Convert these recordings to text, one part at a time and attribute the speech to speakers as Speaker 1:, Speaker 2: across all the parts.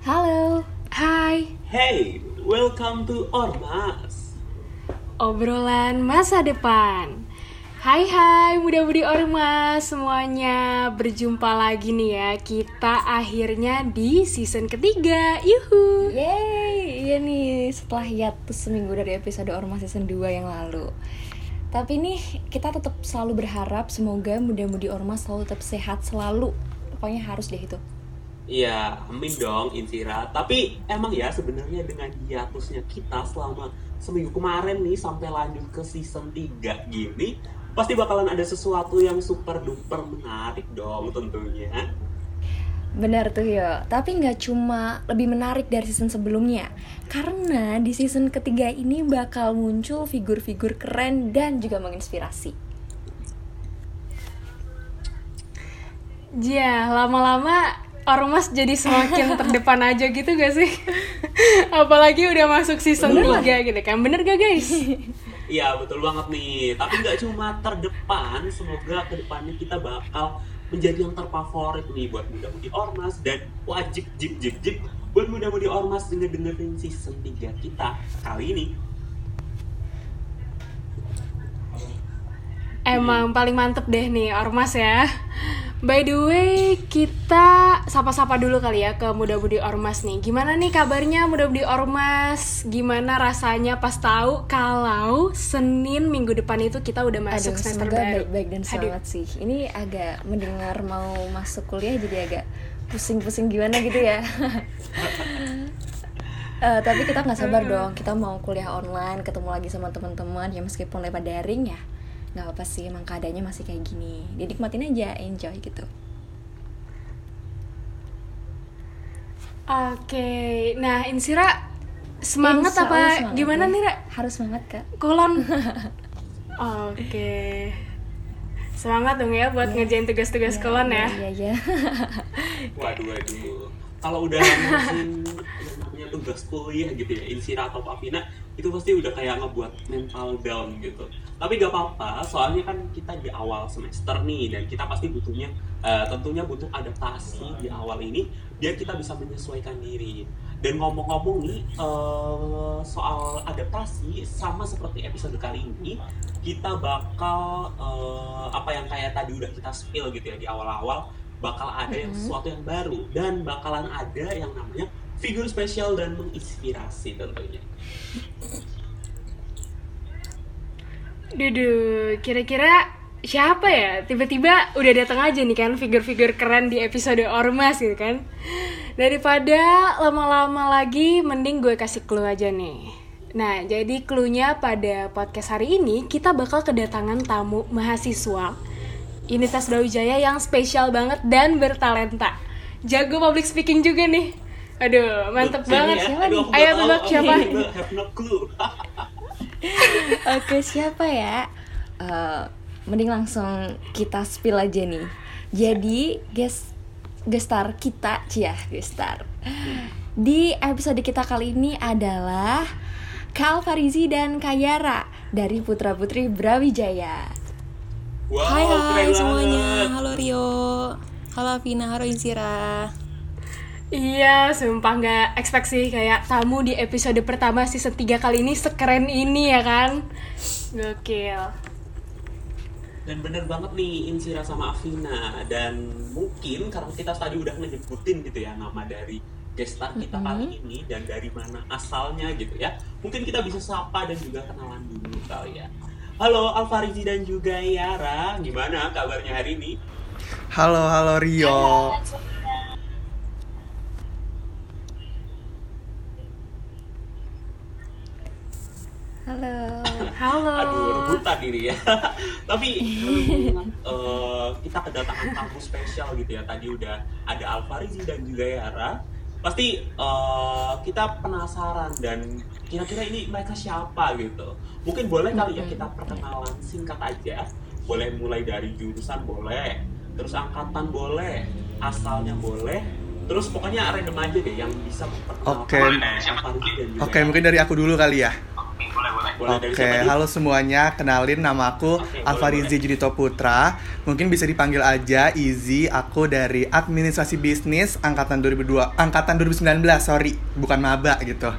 Speaker 1: Halo. Hai.
Speaker 2: Hey, welcome to Ormas.
Speaker 3: Obrolan masa depan. Hai hai muda-mudi Ormas semuanya Berjumpa lagi nih ya Kita akhirnya di season ketiga Yuhu
Speaker 1: Yeay, iya nih setelah hiatus seminggu dari episode Ormas season 2 yang lalu Tapi nih kita tetap selalu berharap semoga muda-mudi Ormas selalu tetap sehat selalu Pokoknya harus deh itu
Speaker 2: Iya, amin dong Insira. Tapi emang ya sebenarnya dengan hiatusnya kita selama seminggu kemarin nih sampai lanjut ke season 3 gini, pasti bakalan ada sesuatu yang super duper menarik dong tentunya.
Speaker 1: Benar tuh yo, tapi nggak cuma lebih menarik dari season sebelumnya Karena di season ketiga ini bakal muncul figur-figur keren dan juga menginspirasi
Speaker 3: Ya lama-lama Ormas jadi semakin terdepan aja gitu gak sih? Apalagi udah masuk season 3 gitu kan Bener gak guys?
Speaker 2: Iya betul banget nih. Tapi nggak cuma terdepan, semoga ke depannya kita bakal menjadi yang terfavorit nih buat muda-mudi ormas dan wajib jip jip jip buat muda-mudi ormas denger dengerin season 3 kita kali ini.
Speaker 3: Emang paling mantep deh nih Ormas ya By the way, kita sapa-sapa dulu kali ya ke muda-mudi Ormas nih. Gimana nih kabarnya muda-mudi Ormas? Gimana rasanya pas tahu kalau Senin minggu depan itu kita udah masuk
Speaker 1: Aduh,
Speaker 3: semester baru?
Speaker 1: baik-baik dan
Speaker 3: Aduh.
Speaker 1: selamat sih. Ini agak mendengar mau masuk kuliah jadi agak pusing-pusing gimana gitu ya. Eh, tapi kita nggak sabar dong. Kita mau kuliah online, ketemu lagi sama teman-teman ya meskipun lewat daring ya. Nggak apa sih, emang keadaannya masih kayak gini. Jadi nikmatin aja, enjoy gitu.
Speaker 3: Oke, nah Insira semangat
Speaker 1: Insya
Speaker 3: apa
Speaker 1: Allah semangat
Speaker 3: gimana nih Ra?
Speaker 1: Harus semangat kak.
Speaker 3: Kolon. Oke. Semangat dong ya buat ngerjain tugas-tugas kolon ya.
Speaker 1: Iya iya.
Speaker 2: Waduh waduh. Kalau udah ngurusin namanya tugas kuliah gitu ya, Insira atau Papina itu pasti udah kayak ngebuat mental down gitu. Tapi gak apa-apa, soalnya kan kita di awal semester nih dan kita pasti butuhnya eh, tentunya butuh adaptasi di awal ini biar kita bisa menyesuaikan diri. Dan ngomong-ngomong nih eh, soal adaptasi sama seperti episode kali ini kita bakal eh, apa yang kayak tadi udah kita spill gitu ya di awal-awal bakal ada yang sesuatu yang baru dan bakalan ada yang namanya figur spesial dan menginspirasi tentunya.
Speaker 3: Duduh, kira-kira siapa ya? Tiba-tiba udah datang aja nih kan figur-figur keren di episode Ormas gitu kan. Daripada lama-lama lagi, mending gue kasih clue aja nih. Nah, jadi clue-nya pada podcast hari ini kita bakal kedatangan tamu mahasiswa Universitas Brawijaya yang spesial banget dan bertalenta. Jago public speaking juga nih. Aduh, mantep
Speaker 2: Loh,
Speaker 3: banget.
Speaker 2: ini
Speaker 1: Siapa
Speaker 2: Aduh,
Speaker 1: nih?
Speaker 3: Ayo tebak siapa?
Speaker 2: no.
Speaker 1: Oke siapa ya? Eh, mending langsung kita spill aja nih. Jadi guest gestar kita, cia gestar. Di episode kita kali ini adalah Kal Farizi dan Kayara dari Putra Putri Brawijaya.
Speaker 2: Wow,
Speaker 4: Hai hai semuanya,
Speaker 2: banget.
Speaker 4: halo Rio, halo Vina, halo Insira.
Speaker 3: Iya, sumpah nggak expect sih kayak tamu di episode pertama season 3 kali ini sekeren ini ya kan Gokil
Speaker 2: Dan bener banget nih Insira sama Afina dan mungkin karena kita tadi udah nyebutin gitu ya nama dari gestar kita kali ini dan dari mana asalnya gitu ya. Mungkin kita bisa sapa dan juga kenalan dulu kali ya. Halo Alfarizi dan juga Yara, gimana kabarnya hari ini?
Speaker 5: Halo, halo Rio.
Speaker 1: Halo.
Speaker 3: Halo
Speaker 2: Aduh, rebutan diri ya. Tapi eh, kita kedatangan tamu spesial gitu ya. Tadi udah ada Alfarizi dan juga Yara. Pasti eh, kita penasaran dan kira-kira ini mereka siapa gitu. Mungkin boleh kali ya kita perkenalan singkat aja. Boleh mulai dari jurusan boleh, terus angkatan boleh, asalnya boleh, terus pokoknya random aja deh yang bisa memperkenalkan
Speaker 5: Oke.
Speaker 2: Juga
Speaker 5: Oke,
Speaker 2: Yara.
Speaker 5: mungkin dari aku dulu kali ya.
Speaker 2: Boleh boleh.
Speaker 5: Oke,
Speaker 2: dulu?
Speaker 5: halo semuanya. Kenalin nama aku
Speaker 2: Oke,
Speaker 5: Alfarizi Judito Putra. Mungkin bisa dipanggil aja Izzy. Aku dari Administrasi Bisnis angkatan 2002, angkatan 2019, sorry, bukan maba gitu.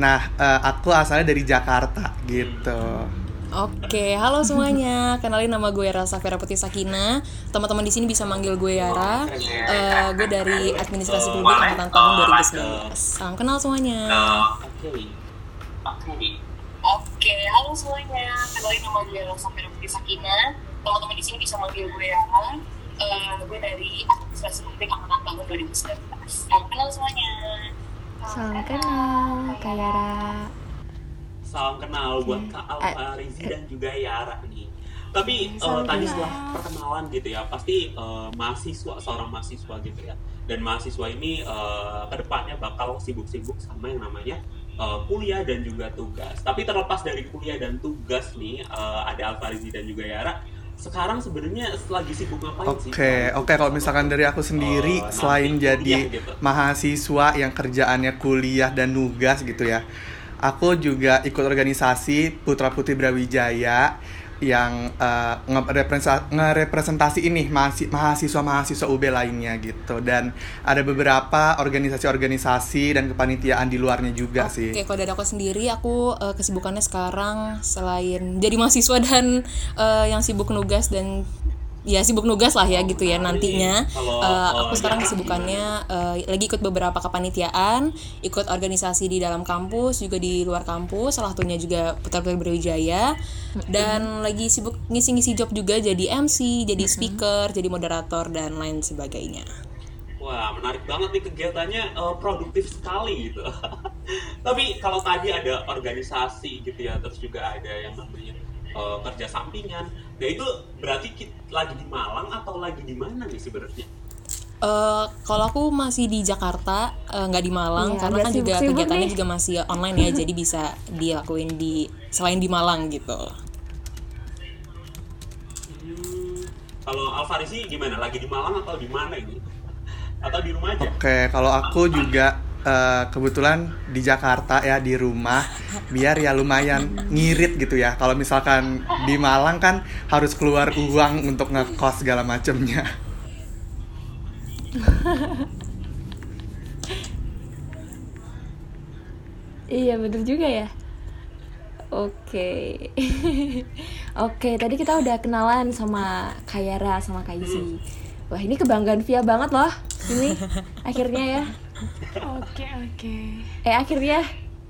Speaker 5: Nah, eh, aku asalnya dari Jakarta gitu.
Speaker 4: Oke, halo semuanya. Kenalin nama gue Rasa Vera Putih Sakina. Teman-teman di sini bisa manggil gue Yara. Eh, gue dari Administrasi Publik angkatan tahun 2019. Salam kenal semuanya.
Speaker 2: Oke. Oke.
Speaker 6: Oke, halo semuanya. Kenalin nama gue Rosa Putri Sakina. Teman-teman di sini bisa manggil gue Yara. Eh, gue dari Administrasi Publik Angkatan tahun 2019. Salam kenal semuanya.
Speaker 1: Salam kenal, Kak Yara.
Speaker 2: Salam kenal buat Kak Alfa Rizi dan juga Yara nih. Tapi eh, tadi setelah perkenalan gitu ya, pasti eh, mahasiswa seorang mahasiswa gitu ya. Dan mahasiswa ini eh, ke depannya bakal sibuk-sibuk sama yang namanya eh, kuliah dan juga tugas. Tapi terlepas dari kuliah dan tugas nih, eh, ada Alfa Rizi dan juga Yara. Sekarang sebenarnya lagi sibuk ngapain sih?
Speaker 5: Oke, oke kalau misalkan dari aku sendiri
Speaker 2: Oh,
Speaker 5: selain jadi
Speaker 2: gitu.
Speaker 5: mahasiswa yang kerjaannya kuliah dan nugas gitu ya. Aku juga ikut organisasi Putra Putri Brawijaya yang ngerepresenta- ngerepresentasi ini mahasiswa-mahasiswa UB lainnya gitu dan ada beberapa organisasi-organisasi dan kepanitiaan di luarnya juga sih.
Speaker 4: Oke, kalau dari aku sendiri, aku eh, kesibukannya sekarang selain jadi mahasiswa dan eh, yang sibuk nugas dan ya sibuk nugas lah ya gitu ya nantinya.
Speaker 2: Kalau,
Speaker 4: Eh,
Speaker 2: eh,
Speaker 4: aku sekarang kesibukannya eh, lagi ikut beberapa kepanitiaan, ikut organisasi di dalam kampus juga di luar kampus, salah satunya juga Putra Putri Brawijaya dan lagi sibuk ngisi-ngisi job juga jadi MC, jadi speaker, jadi moderator dan lain sebagainya.
Speaker 2: Wah, menarik banget nih kegiatannya eh, produktif sekali gitu. Tapi kalau tadi ada organisasi gitu ya, terus juga ada yang namanya eh, kerja sampingan. Nah itu berarti kita lagi di Malang atau lagi di mana nih sebenarnya?
Speaker 4: Eh, kalau aku masih di Jakarta, eh, nggak di Malang,
Speaker 1: Iya,
Speaker 4: karena kan juga
Speaker 1: sibuk-sibuk
Speaker 4: kegiatannya
Speaker 1: nih.
Speaker 4: juga masih online ya, jadi bisa dilakuin di selain di Malang gitu.
Speaker 2: Hmm, kalau Alfarisi gimana? Lagi di Malang atau di mana ini? Atau di rumah aja?
Speaker 5: Oke, kalau aku juga eh, kebetulan di Jakarta ya di rumah, biar ya lumayan ngirit gitu ya. Kalau misalkan di Malang kan harus keluar uang untuk ngekos segala macemnya.
Speaker 1: Iya bener juga ya. Oke, oke. Tadi kita udah kenalan sama Kayara sama Kaizi. Wah ini kebanggaan Via banget loh. Ini akhirnya ya.
Speaker 3: Oke, oke.
Speaker 1: Eh akhirnya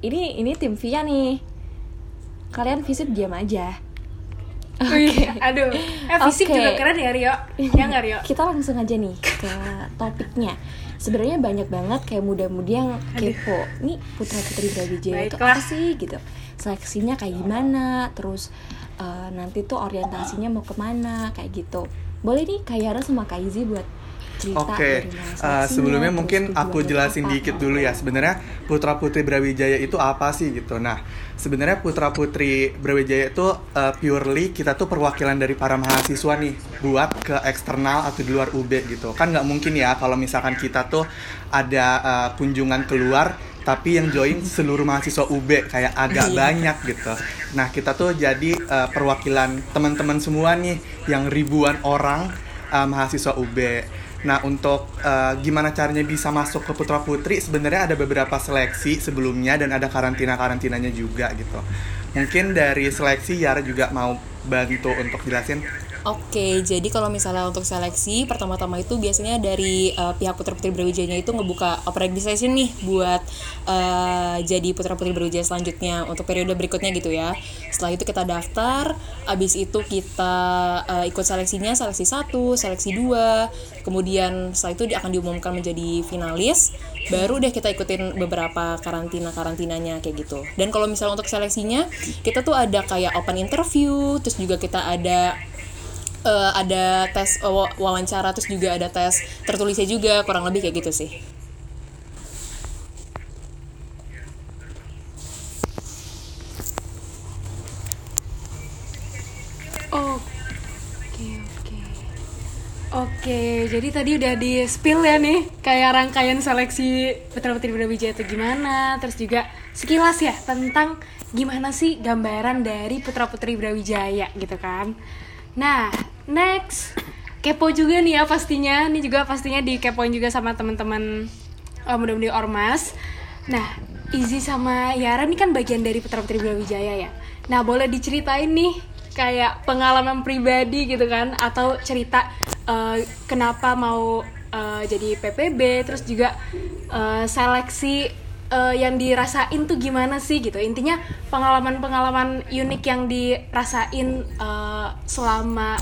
Speaker 1: ini ini tim Via nih. Kalian visip diam aja.
Speaker 3: Wih, aduh. Eh, fisik
Speaker 1: Oke.
Speaker 3: juga keren ya, Rio. Ya nggak, Rio?
Speaker 1: Kita langsung aja nih ke topiknya. Sebenarnya banyak banget kayak muda-mudi yang kepo. Nih putra putri Brawijaya itu apa sih gitu? Seleksinya kayak gimana? Terus eh, nanti tuh orientasinya mau ke mana? Kayak gitu. Boleh nih Kayara sama Kaizi buat cerita
Speaker 5: Oke,
Speaker 1: dari mana
Speaker 5: eh, sebelumnya mungkin aku jelasin
Speaker 1: apa.
Speaker 5: dikit dulu ya. Sebenarnya Putra Putri Brawijaya itu apa sih gitu. Nah, sebenarnya Putra Putri Brawijaya itu eh, purely kita tuh perwakilan dari para mahasiswa nih buat ke eksternal atau di luar UB gitu. Kan nggak mungkin ya kalau misalkan kita tuh ada eh, kunjungan keluar tapi yang join seluruh mahasiswa UB kayak agak banyak gitu. Nah, kita tuh jadi eh, perwakilan teman-teman semua nih yang ribuan orang uh, mahasiswa UB. Nah, untuk uh, gimana caranya bisa masuk ke Putra Putri, sebenarnya ada beberapa seleksi sebelumnya dan ada karantina-karantinanya juga gitu. Mungkin dari seleksi Yara juga mau bantu untuk jelasin.
Speaker 4: Oke, jadi kalau misalnya untuk seleksi pertama-tama itu biasanya dari eh, pihak Putra Putri Brawijaya itu ngebuka open registration nih buat eh, jadi Putra Putri Brawijaya selanjutnya untuk periode berikutnya gitu ya. Setelah itu kita daftar, abis itu kita eh, ikut seleksinya seleksi 1, seleksi 2, kemudian setelah itu akan diumumkan menjadi finalis, baru deh kita ikutin beberapa karantina-karantinanya kayak gitu. Dan kalau misalnya untuk seleksinya, kita tuh ada kayak open interview, terus juga kita ada eh, ada tes eh, wa- wawancara terus juga ada tes tertulisnya juga kurang lebih kayak gitu sih.
Speaker 3: Oke, jadi tadi udah di spill ya nih kayak rangkaian seleksi Putra Putri Brawijaya itu gimana, terus juga sekilas ya tentang gimana sih gambaran dari Putra Putri Brawijaya gitu kan. Nah, next kepo juga nih ya pastinya, ini juga pastinya dikepoin juga sama teman-teman uh, mudah-mudi ormas. Nah, Izzy sama Yara ini kan bagian dari Putra Putri Brawijaya ya. Nah, boleh diceritain nih kayak pengalaman pribadi gitu kan atau cerita uh, kenapa mau uh, jadi PPB terus juga uh, seleksi uh, yang dirasain tuh gimana sih gitu intinya pengalaman-pengalaman unik yang dirasain uh, selama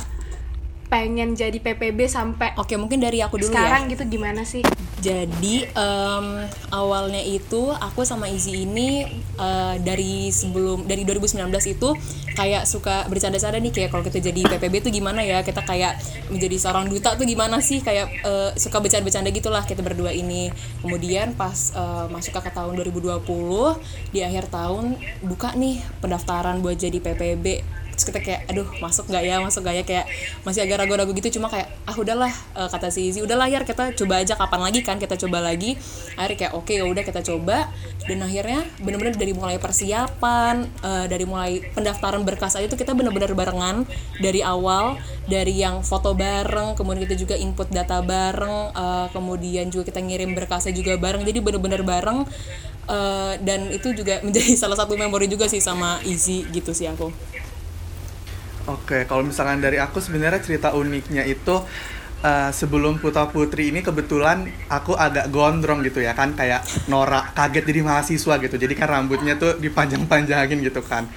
Speaker 3: pengen jadi PPB sampai
Speaker 4: Oke, mungkin dari aku dulu
Speaker 3: sekarang
Speaker 4: ya.
Speaker 3: gitu gimana sih?
Speaker 4: Jadi em, awalnya itu aku sama Izzy ini eh, dari sebelum dari 2019 itu kayak suka bercanda-canda nih kayak kalau kita jadi PPB tuh gimana ya kita kayak menjadi seorang duta tuh gimana sih kayak eh, suka bercanda-bercanda gitulah kita berdua ini. Kemudian pas eh, masuk ke tahun 2020 di akhir tahun buka nih pendaftaran buat jadi PPB terus kita kayak aduh masuk nggak ya masuk nggak ya? Kayak masih agak ragu-ragu gitu cuma kayak ah udahlah eh, kata si Izzy udahlah ya kita coba aja kapan lagi kan kita coba lagi. Akhirnya kayak oke ya udah kita coba. Dan akhirnya bener-bener dari mulai persiapan eh, dari mulai pendaftaran berkas aja tuh kita bener-bener barengan dari awal dari yang foto bareng kemudian kita juga input data bareng eh, kemudian juga kita ngirim berkasnya juga bareng. Jadi bener-bener bareng eh, dan itu juga menjadi salah satu memori juga sih sama Izzy gitu sih aku
Speaker 5: Oke, kalau misalkan dari aku sebenarnya cerita uniknya itu eh, sebelum Putra Putri ini kebetulan aku agak gondrong gitu ya kan kayak norak kaget jadi mahasiswa gitu. Jadi kan rambutnya tuh dipanjang-panjangin gitu kan.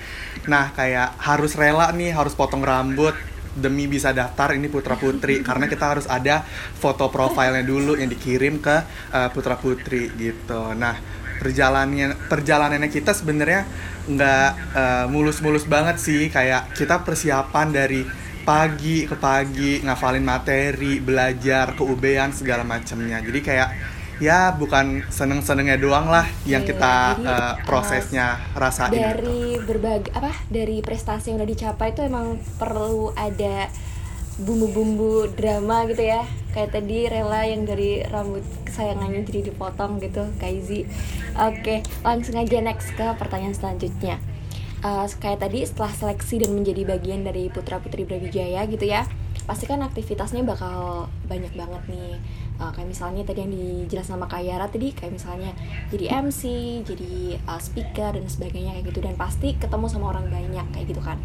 Speaker 5: Nah, kayak harus rela nih harus potong rambut demi bisa daftar ini Putra Putri karena kita harus ada foto profilnya dulu yang dikirim ke eh, Putra Putri gitu. Nah, perjalanannya perjalanannya kita sebenarnya nggak eh, mulus-mulus banget sih kayak kita persiapan dari pagi ke pagi ngafalin materi belajar keubean segala macamnya jadi kayak ya bukan seneng-senengnya doang lah yang
Speaker 1: Iya,
Speaker 5: kita
Speaker 1: jadi,
Speaker 5: eh, prosesnya rasain gitu.
Speaker 1: dari berbagai apa dari prestasi yang udah dicapai itu emang perlu ada bumbu-bumbu drama gitu ya. Kayak tadi rela yang dari rambut kesayangannya jadi dipotong gitu Kaizi oke langsung aja next ke pertanyaan selanjutnya. Eh, kayak tadi setelah seleksi dan menjadi bagian dari putra putri Brawijaya gitu ya pasti kan aktivitasnya bakal banyak banget nih Uh, kayak misalnya tadi yang dijelas sama Kak Yara tadi kayak misalnya jadi MC, jadi uh, speaker dan sebagainya kayak gitu dan pasti ketemu sama orang banyak kayak gitu kan.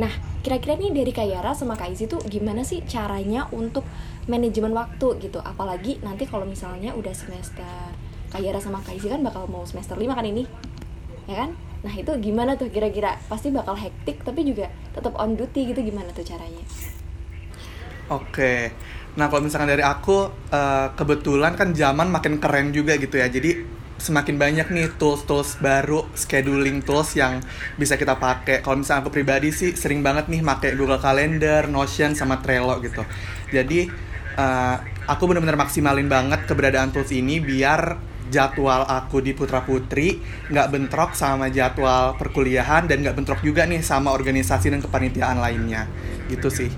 Speaker 1: Nah, kira-kira nih dari Kak Yara sama Kak Izzy tuh gimana sih caranya untuk manajemen waktu gitu? Apalagi nanti kalau misalnya udah semester Kak Yara sama Kak Izzy kan bakal mau semester 5 kan ini. Ya kan? Nah, itu gimana tuh kira-kira? Pasti bakal hektik tapi juga tetap on duty gitu gimana tuh caranya?
Speaker 5: Oke. Nah, kalau misalkan dari aku eh, kebetulan kan zaman makin keren juga gitu ya. Jadi semakin banyak nih tools-tools baru scheduling tools yang bisa kita pakai. Kalau misalnya aku pribadi sih sering banget nih pakai Google Calendar, Notion sama Trello gitu. Jadi eh, aku benar-benar maksimalin banget keberadaan tools ini biar jadwal aku di Putra Putri nggak bentrok sama jadwal perkuliahan dan nggak bentrok juga nih sama organisasi dan kepanitiaan lainnya gitu sih.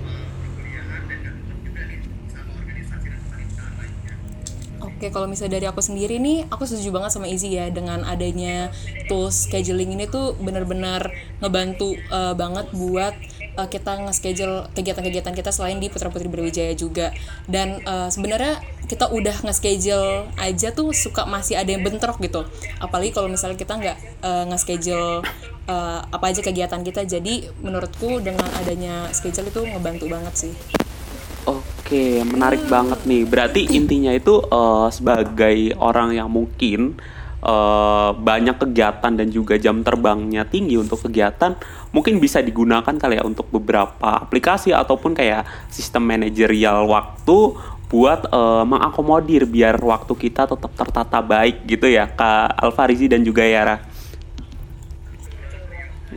Speaker 4: Oke, kalau misalnya dari aku sendiri nih, aku setuju banget sama Izzy ya dengan adanya tools scheduling ini tuh benar-benar ngebantu eh, banget buat eh, kita nge-schedule kegiatan-kegiatan kita selain di Putra Putri Brawijaya juga. Dan eh, sebenarnya kita udah nge-schedule aja tuh suka masih ada yang bentrok gitu. Apalagi kalau misalnya kita nggak eh, nge-schedule eh, apa aja kegiatan kita. Jadi menurutku dengan adanya schedule itu ngebantu banget sih.
Speaker 2: Oke, menarik banget nih. Berarti intinya itu eh, sebagai orang yang mungkin eh, banyak kegiatan dan juga jam terbangnya tinggi untuk kegiatan, mungkin bisa digunakan kali ya untuk beberapa aplikasi ataupun kayak sistem manajerial waktu buat eh, mengakomodir biar waktu kita tetap tertata baik gitu ya, Kak Alfarizi dan juga Yara.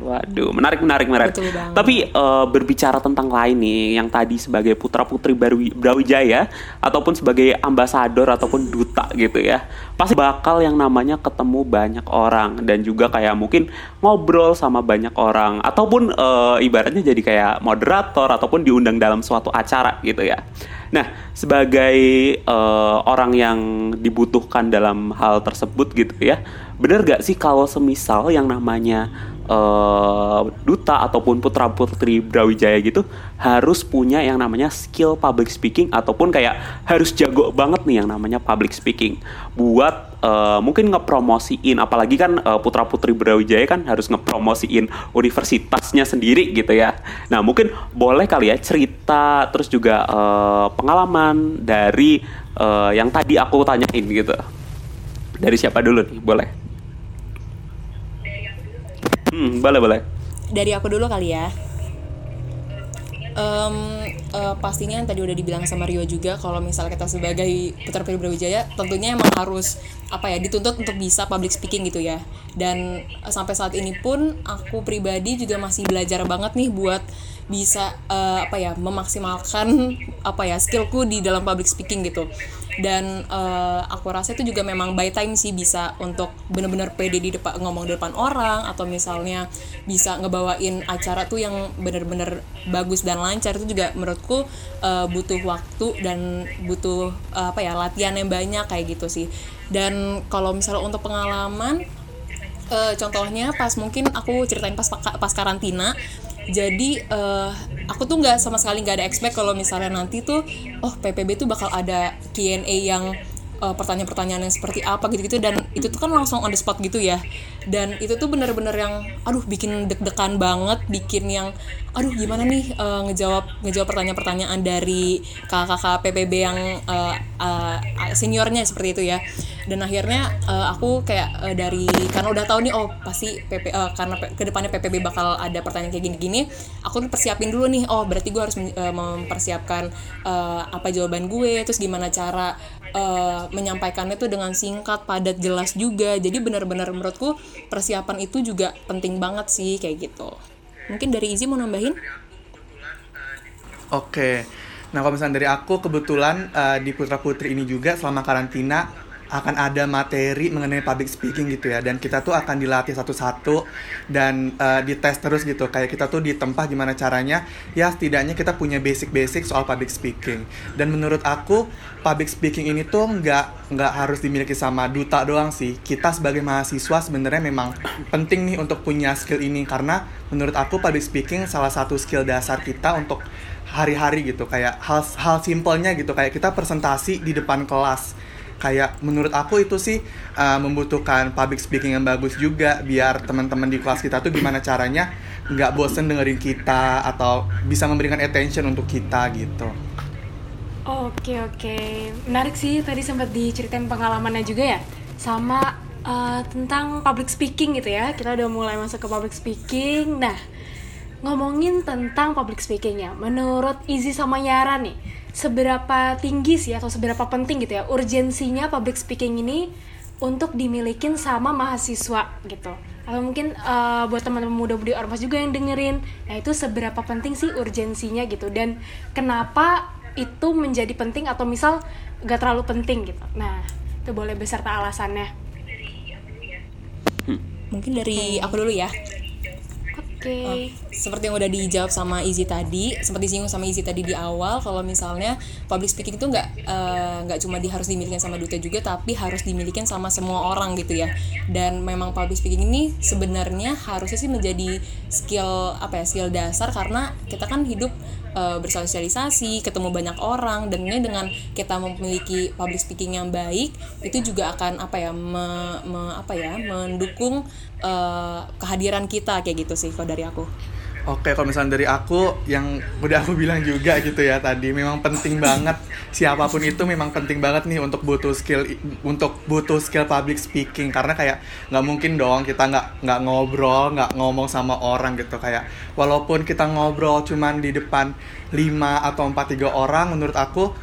Speaker 2: Waduh, menarik, menarik, menarik.
Speaker 4: Betul banget.
Speaker 2: Tapi eh, berbicara tentang lain nih, yang tadi sebagai putra putri Brawi- Brawijaya ataupun sebagai ambasador ataupun duta gitu ya, pasti bakal yang namanya ketemu banyak orang dan juga kayak mungkin ngobrol sama banyak orang ataupun eh, ibaratnya jadi kayak moderator ataupun diundang dalam suatu acara gitu ya. Nah, sebagai eh, orang yang dibutuhkan dalam hal tersebut gitu ya, bener gak sih kalau semisal yang namanya eh, duta ataupun putra putri Brawijaya gitu harus punya yang namanya skill public speaking ataupun kayak harus jago banget nih yang namanya public speaking buat eh, mungkin ngepromosiin apalagi kan eh, putra putri Brawijaya kan harus ngepromosiin universitasnya sendiri gitu ya. Nah mungkin boleh kali ya cerita terus juga eh, pengalaman dari eh, yang tadi aku tanyain gitu. Dari siapa dulu nih? Boleh. Hmm, boleh boleh.
Speaker 4: dari aku dulu kali ya Em, eh, pastinya yang tadi udah dibilang sama Rio juga kalau misalnya kita sebagai putra putri Brawijaya tentunya emang harus apa ya dituntut untuk bisa public speaking gitu ya dan eh, sampai saat ini pun aku pribadi juga masih belajar banget nih buat bisa eh, apa ya memaksimalkan apa ya skillku di dalam public speaking gitu. Dan eh, aku rasa itu juga memang by time sih bisa untuk bener-bener pede di depan ngomong di depan orang atau misalnya bisa ngebawain acara tuh yang bener-bener bagus dan lancar. Itu juga menurutku eh, butuh waktu dan butuh eh, apa ya latihan yang banyak kayak gitu sih. Dan kalau misalnya untuk pengalaman eh, contohnya pas mungkin aku ceritain pas pas karantina jadi eh, aku tuh nggak sama sekali nggak ada expect kalau misalnya nanti tuh oh PPB tuh bakal ada Q&A yang eh, pertanyaan-pertanyaan yang seperti apa gitu-gitu dan itu tuh kan langsung on the spot gitu ya. Dan itu tuh bener-bener yang aduh bikin deg-degan banget bikin yang aduh gimana nih eh, ngejawab ngejawab pertanyaan-pertanyaan dari kakak-kakak PPB yang eh, eh, seniornya seperti itu ya. Dan akhirnya eh, aku kayak eh, dari karena udah tahu nih oh pasti PP eh, karena ke depannya PPB bakal ada pertanyaan kayak gini-gini aku tuh persiapin dulu nih oh berarti gue harus eh, mempersiapkan eh, apa jawaban gue terus gimana cara eh, menyampaikannya tuh dengan singkat padat jelas juga. Jadi benar-benar menurutku persiapan itu juga penting banget sih kayak gitu. Mungkin dari Izzy mau nambahin?
Speaker 5: Oke. Nah, kalau misalnya dari aku kebetulan eh, di Putra Putri ini juga selama karantina akan ada materi mengenai public speaking gitu ya. Dan kita tuh akan dilatih satu-satu dan eh, dites terus gitu. Kayak kita tuh ditempa gimana caranya. Ya setidaknya kita punya basic-basic soal public speaking. Dan menurut aku public speaking ini tuh nggak nggak harus dimiliki sama duta doang sih. Kita sebagai mahasiswa sebenarnya memang penting nih untuk punya skill ini. Karena menurut aku public speaking salah satu skill dasar kita untuk hari-hari gitu. Kayak hal hal simpelnya gitu. Kayak kita presentasi di depan kelas kayak menurut aku itu sih uh, membutuhkan public speaking yang bagus juga biar teman-teman di kelas kita tuh gimana caranya nggak bosen dengerin kita atau bisa memberikan attention untuk kita gitu
Speaker 3: Oke oke, menarik sih tadi sempat diceritain pengalamannya juga ya sama eh, tentang public speaking gitu ya. Kita udah mulai masuk ke public speaking. Nah, ngomongin tentang public speaking ya, menurut Izzy sama Yara nih, seberapa tinggi sih atau seberapa penting gitu ya urgensinya public speaking ini untuk dimilikin sama mahasiswa gitu. Atau mungkin eh, buat teman-teman muda-mudi ormas juga yang dengerin nah itu seberapa penting sih urgensinya gitu dan kenapa itu menjadi penting atau misal gak terlalu penting gitu. Nah itu boleh beserta alasannya.
Speaker 4: Mungkin dari aku dulu ya
Speaker 3: oke
Speaker 4: seperti yang udah dijawab sama Izzy tadi, seperti disinggung sama Izzy tadi di awal, kalau misalnya public speaking itu nggak eh, nggak cuma di harus dimiliki sama duta juga, tapi harus dimiliki sama semua orang gitu ya. Dan memang public speaking ini sebenarnya harusnya sih menjadi skill apa ya skill dasar karena kita kan hidup eh, bersosialisasi, ketemu banyak orang, dan ini dengan kita memiliki public speaking yang baik, itu juga akan apa ya me- me- apa ya mendukung eh, kehadiran kita kayak gitu sih kalau dari aku.
Speaker 5: Oke, kalau misalnya dari aku yang udah aku bilang juga gitu ya tadi, memang penting banget. Siapa pun itu memang penting banget nih untuk butuh skill untuk butuh skill public speaking. Karena kayak nggak mungkin dong kita nggak nggak ngobrol nggak ngomong sama orang gitu. Kayak walaupun kita ngobrol cuman di depan 5 atau 4 tiga orang menurut aku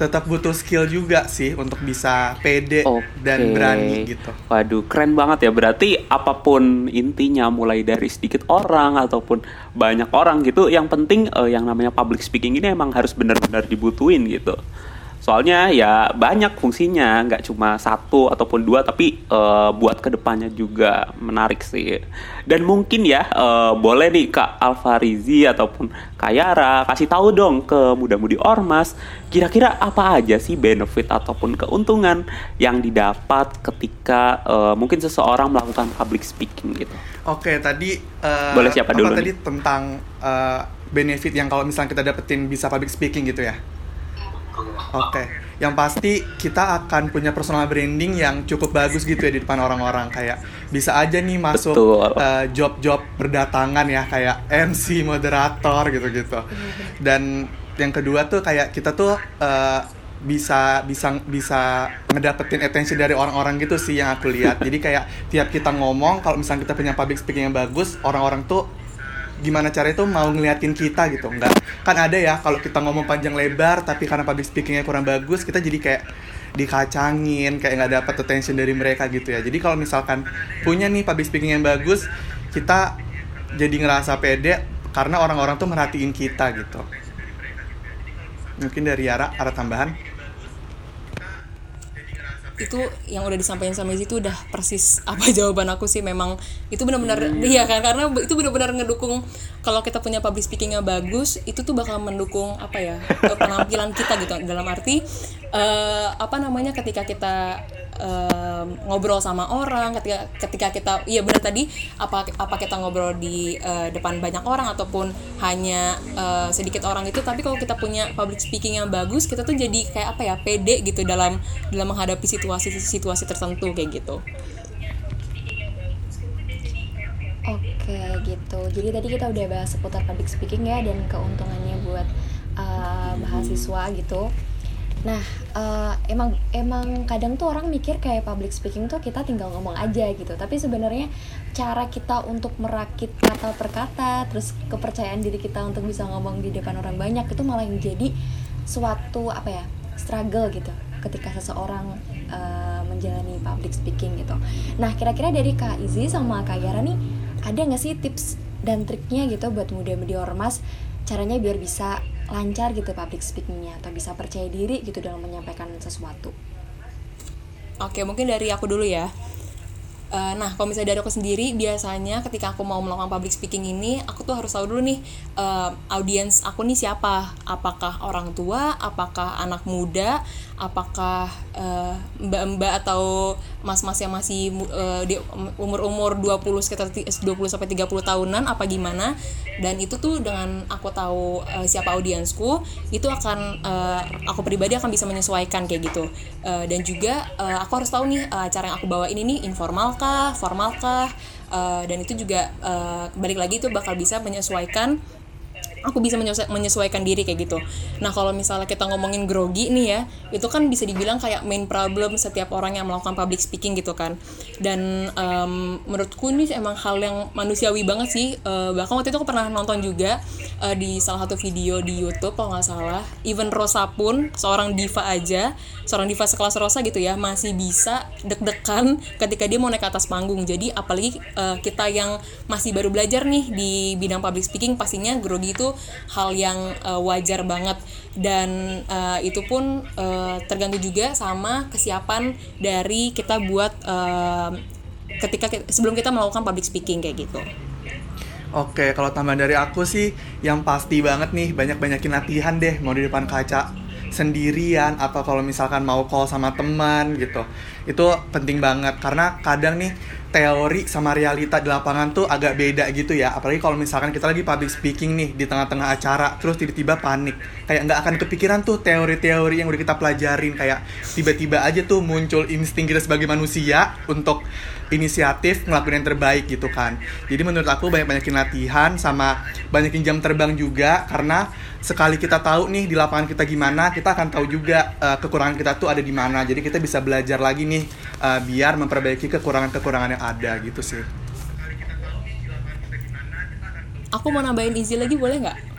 Speaker 5: tetap butuh skill juga sih untuk bisa pede dan
Speaker 2: Oke.
Speaker 5: berani gitu.
Speaker 2: Waduh, keren banget ya. Berarti apa pun intinya, mulai dari sedikit orang ataupun banyak orang gitu, yang penting eh, yang namanya public speaking ini emang harus benar-benar dibutuhin gitu. Soalnya ya banyak fungsinya, nggak cuma satu ataupun dua, tapi eh, buat ke depannya juga menarik sih. Dan mungkin ya eh, boleh nih Kak Alfarizi ataupun Kak Yara kasih tahu dong ke muda-mudi ormas, kira-kira apa aja sih benefit ataupun keuntungan yang didapat ketika eh, mungkin seseorang melakukan public speaking gitu.
Speaker 5: Oke, tadi eh,
Speaker 2: Boleh siapa
Speaker 5: apa
Speaker 2: dulu
Speaker 5: tadi
Speaker 2: nih?
Speaker 5: tentang eh, benefit yang kalau misalnya kita dapetin bisa public speaking gitu ya. Oke, yang pasti kita akan punya personal branding yang cukup bagus gitu ya di depan orang-orang kayak bisa aja nih masuk eh, job-job berdatangan ya kayak MC, moderator gitu-gitu. Dan yang kedua tuh kayak kita tuh eh, bisa bisa bisa ngedapetin attention dari orang-orang gitu sih yang aku lihat. Jadi kayak tiap kita ngomong kalau misalnya kita punya public speaking yang bagus, orang-orang tuh gimana cara itu mau ngeliatin kita gitu enggak. Kan ada ya kalau kita ngomong panjang lebar tapi karena public speakingnya kurang bagus kita jadi kayak dikacangin kayak nggak dapat attention dari mereka gitu ya. Jadi kalau misalkan punya nih public speaking yang bagus kita jadi ngerasa pede karena orang-orang tuh merhatiin kita gitu. Mungkin dari Yara ada tambahan
Speaker 4: itu yang udah disampaikan sama Izzy itu udah persis apa jawaban aku sih. Memang itu benar-benar iya. kan? Karena itu benar-benar ngedukung kalau kita punya public speaking yang bagus itu tuh bakal mendukung apa ya penampilan kita gitu. Dalam arti eh, apa namanya ketika kita eh, ngobrol sama orang ketika ketika kita iya benar tadi apa apa kita ngobrol di eh, depan banyak orang ataupun hanya eh, sedikit orang itu tapi kalau kita punya public speaking yang bagus kita tuh jadi kayak apa ya pede gitu dalam dalam menghadapi situasi-situasi tertentu kayak gitu
Speaker 1: Oke gitu. Jadi tadi kita udah bahas seputar public speaking ya dan keuntungannya buat uh, mahasiswa gitu. Nah, uh, emang emang kadang tuh orang mikir kayak public speaking tuh kita tinggal ngomong aja gitu. Tapi sebenarnya cara kita untuk merakit kata per kata, terus kepercayaan diri kita untuk bisa ngomong di depan orang banyak itu malah yang jadi suatu apa ya struggle gitu ketika seseorang uh, menjalani public speaking gitu. Nah, kira-kira dari Kak Izzy sama Kak Yara nih ada nggak sih tips dan triknya gitu buat muda-mudi ormas caranya biar bisa lancar gitu public speakingnya atau bisa percaya diri gitu dalam menyampaikan sesuatu.
Speaker 4: Oke, mungkin dari aku dulu ya. Eh, nah, kalau misalnya dari aku sendiri, biasanya ketika aku mau melakukan public speaking ini, aku tuh harus tahu dulu nih, eh, audiens aku nih siapa? Apakah orang tua? Apakah anak muda? Apakah eh, mbak-mbak atau mas-mas yang masih eh, di umur-umur 20 sekitar ti- 20 sampai 30 tahunan apa gimana? Dan itu tuh dengan aku tahu eh, siapa audiensku, itu akan eh, aku pribadi akan bisa menyesuaikan kayak gitu. Eh, dan juga eh, aku harus tahu nih eh, cara yang aku bawa ini nih informal kah, formal kah, Eh, dan itu juga eh, balik lagi itu bakal bisa menyesuaikan aku bisa menyesua- menyesuaikan diri kayak gitu. Nah kalau misalnya kita ngomongin grogi nih ya, itu kan bisa dibilang kayak main problem setiap orang yang melakukan public speaking gitu kan. Dan em, menurutku ini emang hal yang manusiawi banget sih. Eh, bahkan waktu itu aku pernah nonton juga eh, di salah satu video di YouTube kalau nggak salah. Even Rosa pun seorang diva aja, seorang diva sekelas Rosa gitu ya, masih bisa deg-degan ketika dia mau naik ke atas panggung. Jadi apalagi eh, kita yang masih baru belajar nih di bidang public speaking, pastinya grogi itu hal yang eh, wajar banget dan eh, itu pun eh, tergantung juga sama kesiapan dari kita buat eh, ketika sebelum kita melakukan public speaking kayak gitu.
Speaker 5: Oke, kalau tambahan dari aku sih yang pasti banget nih banyak-banyakin latihan deh mau di depan kaca sendirian atau kalau misalkan mau call sama teman gitu. Itu penting banget karena kadang nih teori sama realita di lapangan tuh agak beda gitu ya. Apalagi kalau misalkan kita lagi public speaking nih di tengah-tengah acara terus tiba-tiba panik. Kayak nggak akan kepikiran tuh teori-teori yang udah kita pelajarin kayak tiba-tiba aja tuh muncul insting kita sebagai manusia untuk inisiatif ngelakuin yang terbaik gitu kan. Jadi menurut aku banyak-banyakin latihan sama banyakin jam terbang juga karena sekali kita tahu nih di lapangan kita gimana kita akan tahu juga eh, kekurangan kita tuh ada di mana. Jadi kita bisa belajar lagi nih eh, biar memperbaiki kekurangan-kekurangan yang ada gitu sih.
Speaker 4: Aku mau nambahin izin lagi boleh nggak?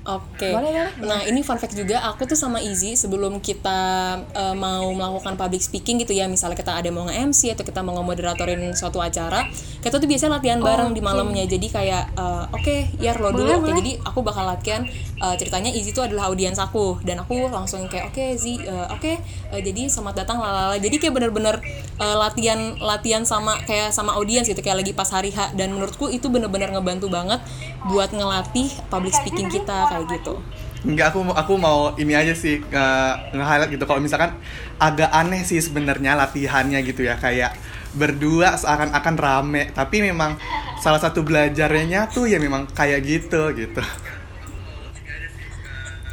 Speaker 4: Oke.
Speaker 1: Boleh, boleh.
Speaker 4: Nah, ini fun fact juga aku tuh sama Izzy sebelum kita eh, mau melakukan public speaking gitu ya, misalnya kita ada mau nge-MC atau kita mau nge-moderatorin suatu acara, kita tuh biasanya latihan bareng di malamnya. Jadi kayak eh, oke, ya lo dulu. Oke, jadi aku bakal latihan eh, ceritanya Izzy tuh adalah audiens aku dan aku langsung kayak oke Izzy, eh, oke, eh, jadi selamat datang lalala. Jadi kayak bener-bener eh, latihan latihan sama kayak sama audiens gitu kayak lagi pas hari H dan menurutku itu bener-bener ngebantu banget buat ngelatih public speaking kita kayak gitu.
Speaker 5: Enggak, aku mau aku mau ini aja sih nge- nge-highlight gitu. Kalau misalkan agak aneh sih sebenarnya latihannya gitu ya, kayak berdua seakan-akan rame, tapi memang salah satu belajarnya tuh ya memang kayak gitu gitu.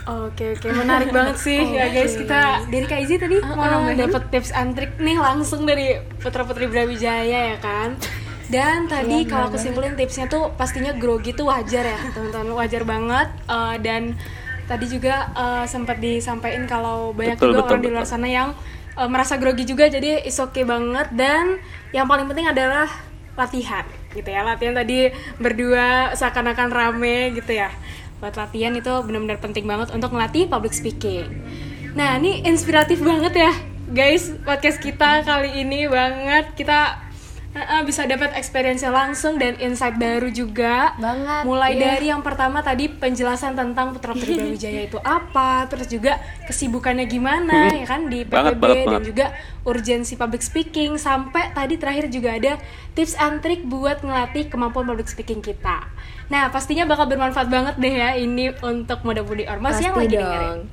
Speaker 3: Oke oke menarik banget sih ya guys kita dari Kak Izzy tadi mau nambahin dapat tips and trick nih langsung dari putra putri Brawijaya ya kan dan tadi kalau aku simpulin tipsnya tuh pastinya grogi tuh wajar ya teman-teman. Wajar banget. Eh, dan tadi juga eh, sempat disampaikan kalau banyak
Speaker 2: Betul,
Speaker 3: juga
Speaker 2: betul,
Speaker 3: orang di luar sana yang eh, merasa grogi juga jadi is okay banget. Dan yang paling penting adalah latihan gitu ya. Latihan tadi berdua seakan-akan rame gitu ya. Buat latihan itu benar-benar penting banget untuk ngelatih public speaking. Nah ini inspiratif banget ya guys podcast kita kali ini banget. Kita eh, bisa dapat experience langsung dan insight baru juga
Speaker 1: Banget,
Speaker 3: mulai
Speaker 1: iya.
Speaker 3: dari yang pertama tadi penjelasan tentang Putra Putri Brawijaya itu apa terus juga kesibukannya gimana ya kan di PPB
Speaker 2: Banget, banget,
Speaker 3: dan
Speaker 2: banget.
Speaker 3: juga urgensi public speaking sampai tadi terakhir juga ada tips and trick buat ngelatih kemampuan public speaking kita. Nah, pastinya bakal bermanfaat banget deh ya ini untuk muda-mudi ormas yang lagi dengerin.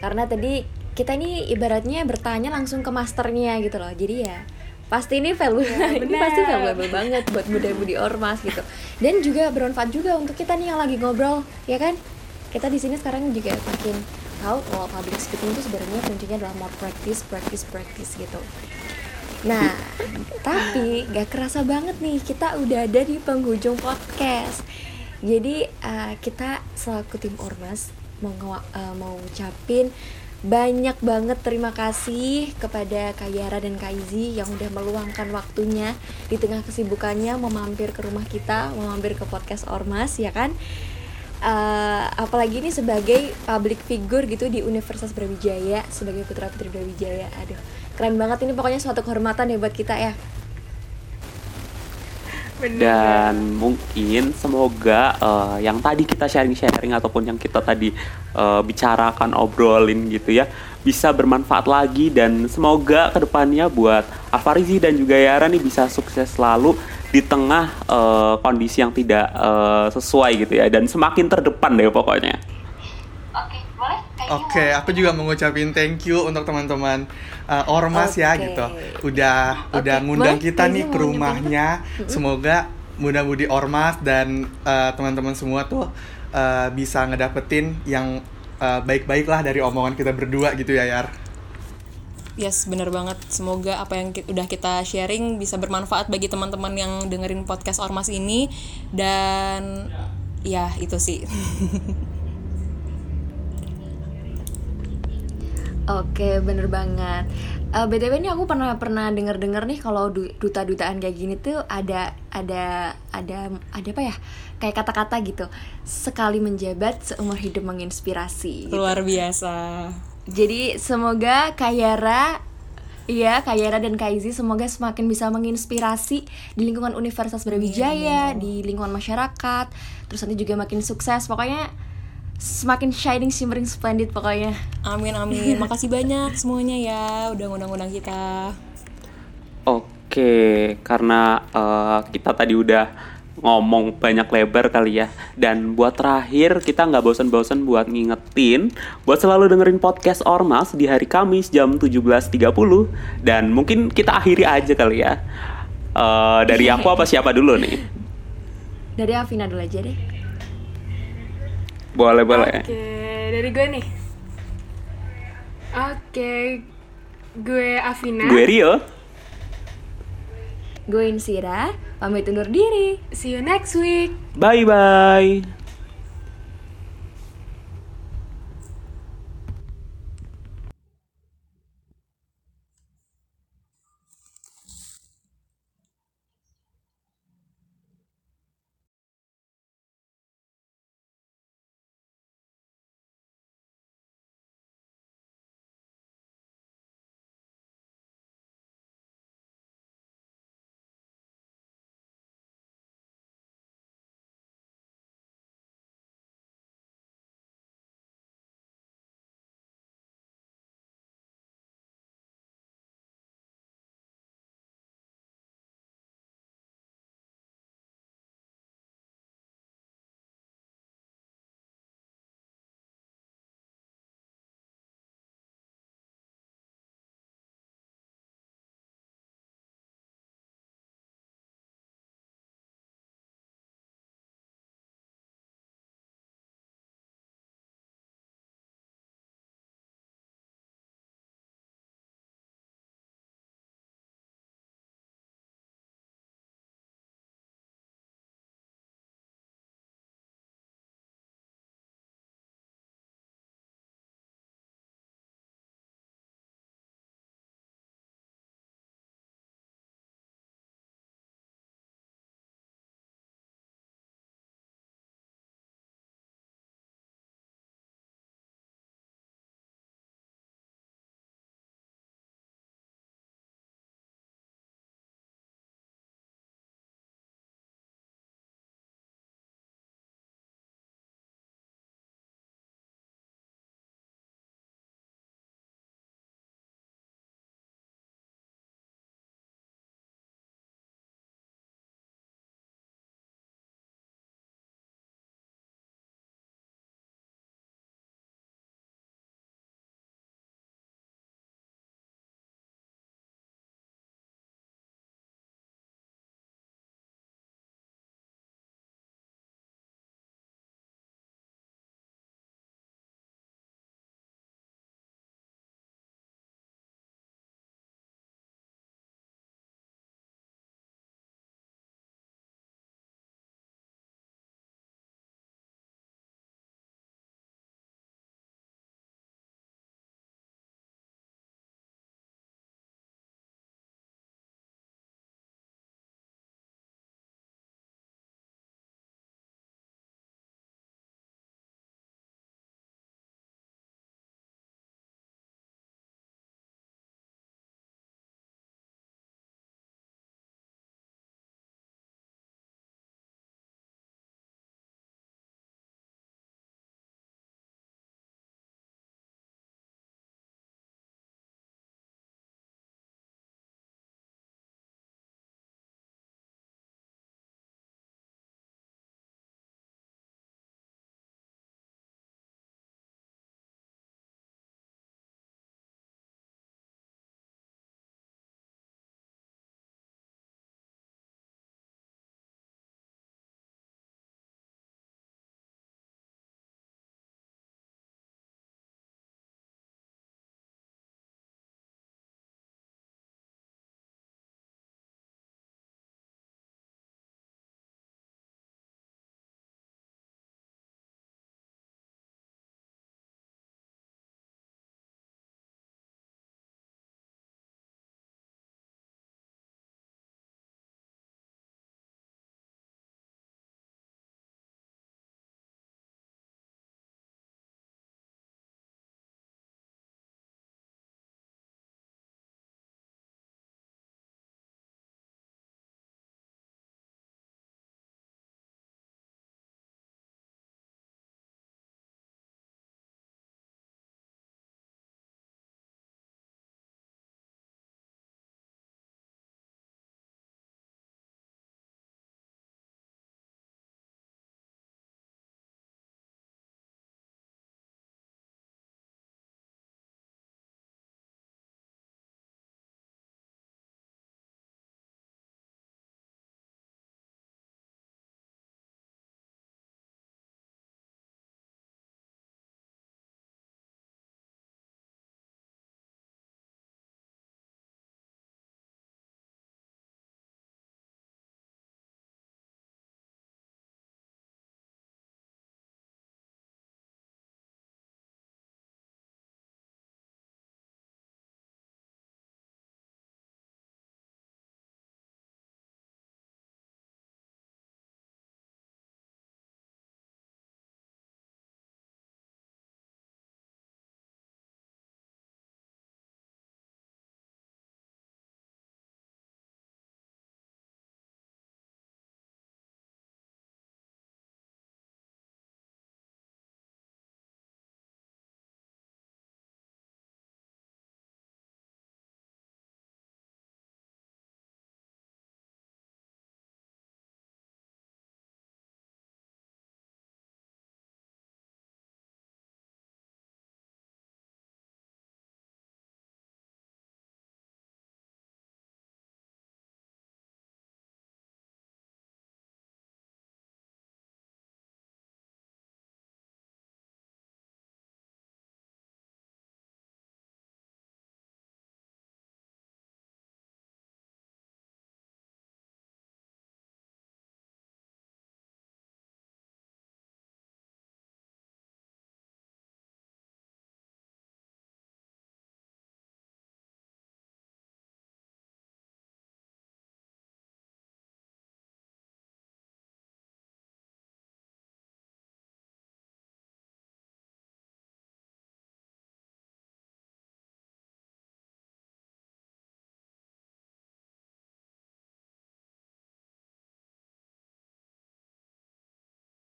Speaker 1: Karena tadi kita ini ibaratnya bertanya langsung ke masternya gitu loh. Jadi ya pasti ini value ini
Speaker 3: benar.
Speaker 1: pasti valuable banget buat muda-mudi ormas gitu. Dan juga bermanfaat juga untuk kita nih yang lagi ngobrol, ya kan? Kita di sini sekarang juga makin tahu kalau public speaking itu sebenarnya kuncinya adalah more practice, practice, practice gitu. Nah, tapi gak kerasa banget nih kita udah ada di penghujung podcast. Jadi eh, kita selaku tim ormas mau eh, mau ucapin banyak banget terima kasih kepada Kak Yara dan Kak Izzy yang udah meluangkan waktunya di tengah kesibukannya mau mampir ke rumah kita, mau mampir ke podcast ormas ya kan. Eh, apalagi ini sebagai public figure gitu di Universitas Brawijaya sebagai putra putri Brawijaya aduh keren banget ini pokoknya suatu kehormatan ya buat kita ya
Speaker 2: dan mungkin semoga eh, yang tadi kita sharing-sharing ataupun yang kita tadi eh, bicarakan obrolin gitu ya bisa bermanfaat lagi dan semoga ke depannya buat Alfarizi dan juga Yara nih bisa sukses selalu di tengah eh, kondisi yang tidak eh, sesuai gitu ya dan semakin terdepan deh pokoknya.
Speaker 6: Oke,
Speaker 5: Oke, aku juga mau ngucapin thank you untuk teman-teman uh, ormas ya
Speaker 1: Oke.
Speaker 5: gitu. Udah
Speaker 1: Oke,
Speaker 5: udah ngundang
Speaker 1: boleh,
Speaker 5: kita nih ke rumahnya. Semoga mudah-mudi ormas dan uh, teman-teman semua tuh uh, bisa ngedapetin yang uh, baik-baik lah dari omongan kita berdua gitu ya Yar.
Speaker 4: Yes, bener banget. Semoga apa yang ki- udah kita sharing bisa bermanfaat bagi teman-teman yang dengerin podcast Ormas ini dan ya itu sih.
Speaker 1: Oke, bener banget. Eh, btw ini aku pernah pernah denger dengar nih kalau du- duta-dutaan kayak gini tuh ada ada ada ada apa ya? Kayak kata-kata gitu. Sekali menjabat seumur hidup menginspirasi. gitu.
Speaker 4: Luar biasa.
Speaker 1: Jadi semoga Kayara Iya, Kayara dan Kaizi semoga semakin bisa menginspirasi di lingkungan Universitas Brawijaya, di lingkungan masyarakat, terus nanti juga makin sukses. Pokoknya semakin shining, shimmering, splendid pokoknya.
Speaker 4: Amin amin. Makasih banyak semuanya ya udah ngundang-ngundang kita.
Speaker 2: Oke, karena eh, kita tadi udah ngomong banyak lebar kali ya. Dan buat terakhir, kita nggak bosan-bosan buat ngingetin buat selalu dengerin podcast Ormas di hari Kamis jam 17.30. Dan mungkin kita akhiri aja kali ya. Eh, dari aku apa siapa dulu nih?
Speaker 1: Dari Afina dulu aja deh.
Speaker 2: Boleh, boleh.
Speaker 3: Oke, dari gue nih. Oke, gue Afina.
Speaker 2: Gue Rio.
Speaker 1: Gue Insira, pamit undur diri.
Speaker 3: See you next week.
Speaker 2: Bye-bye.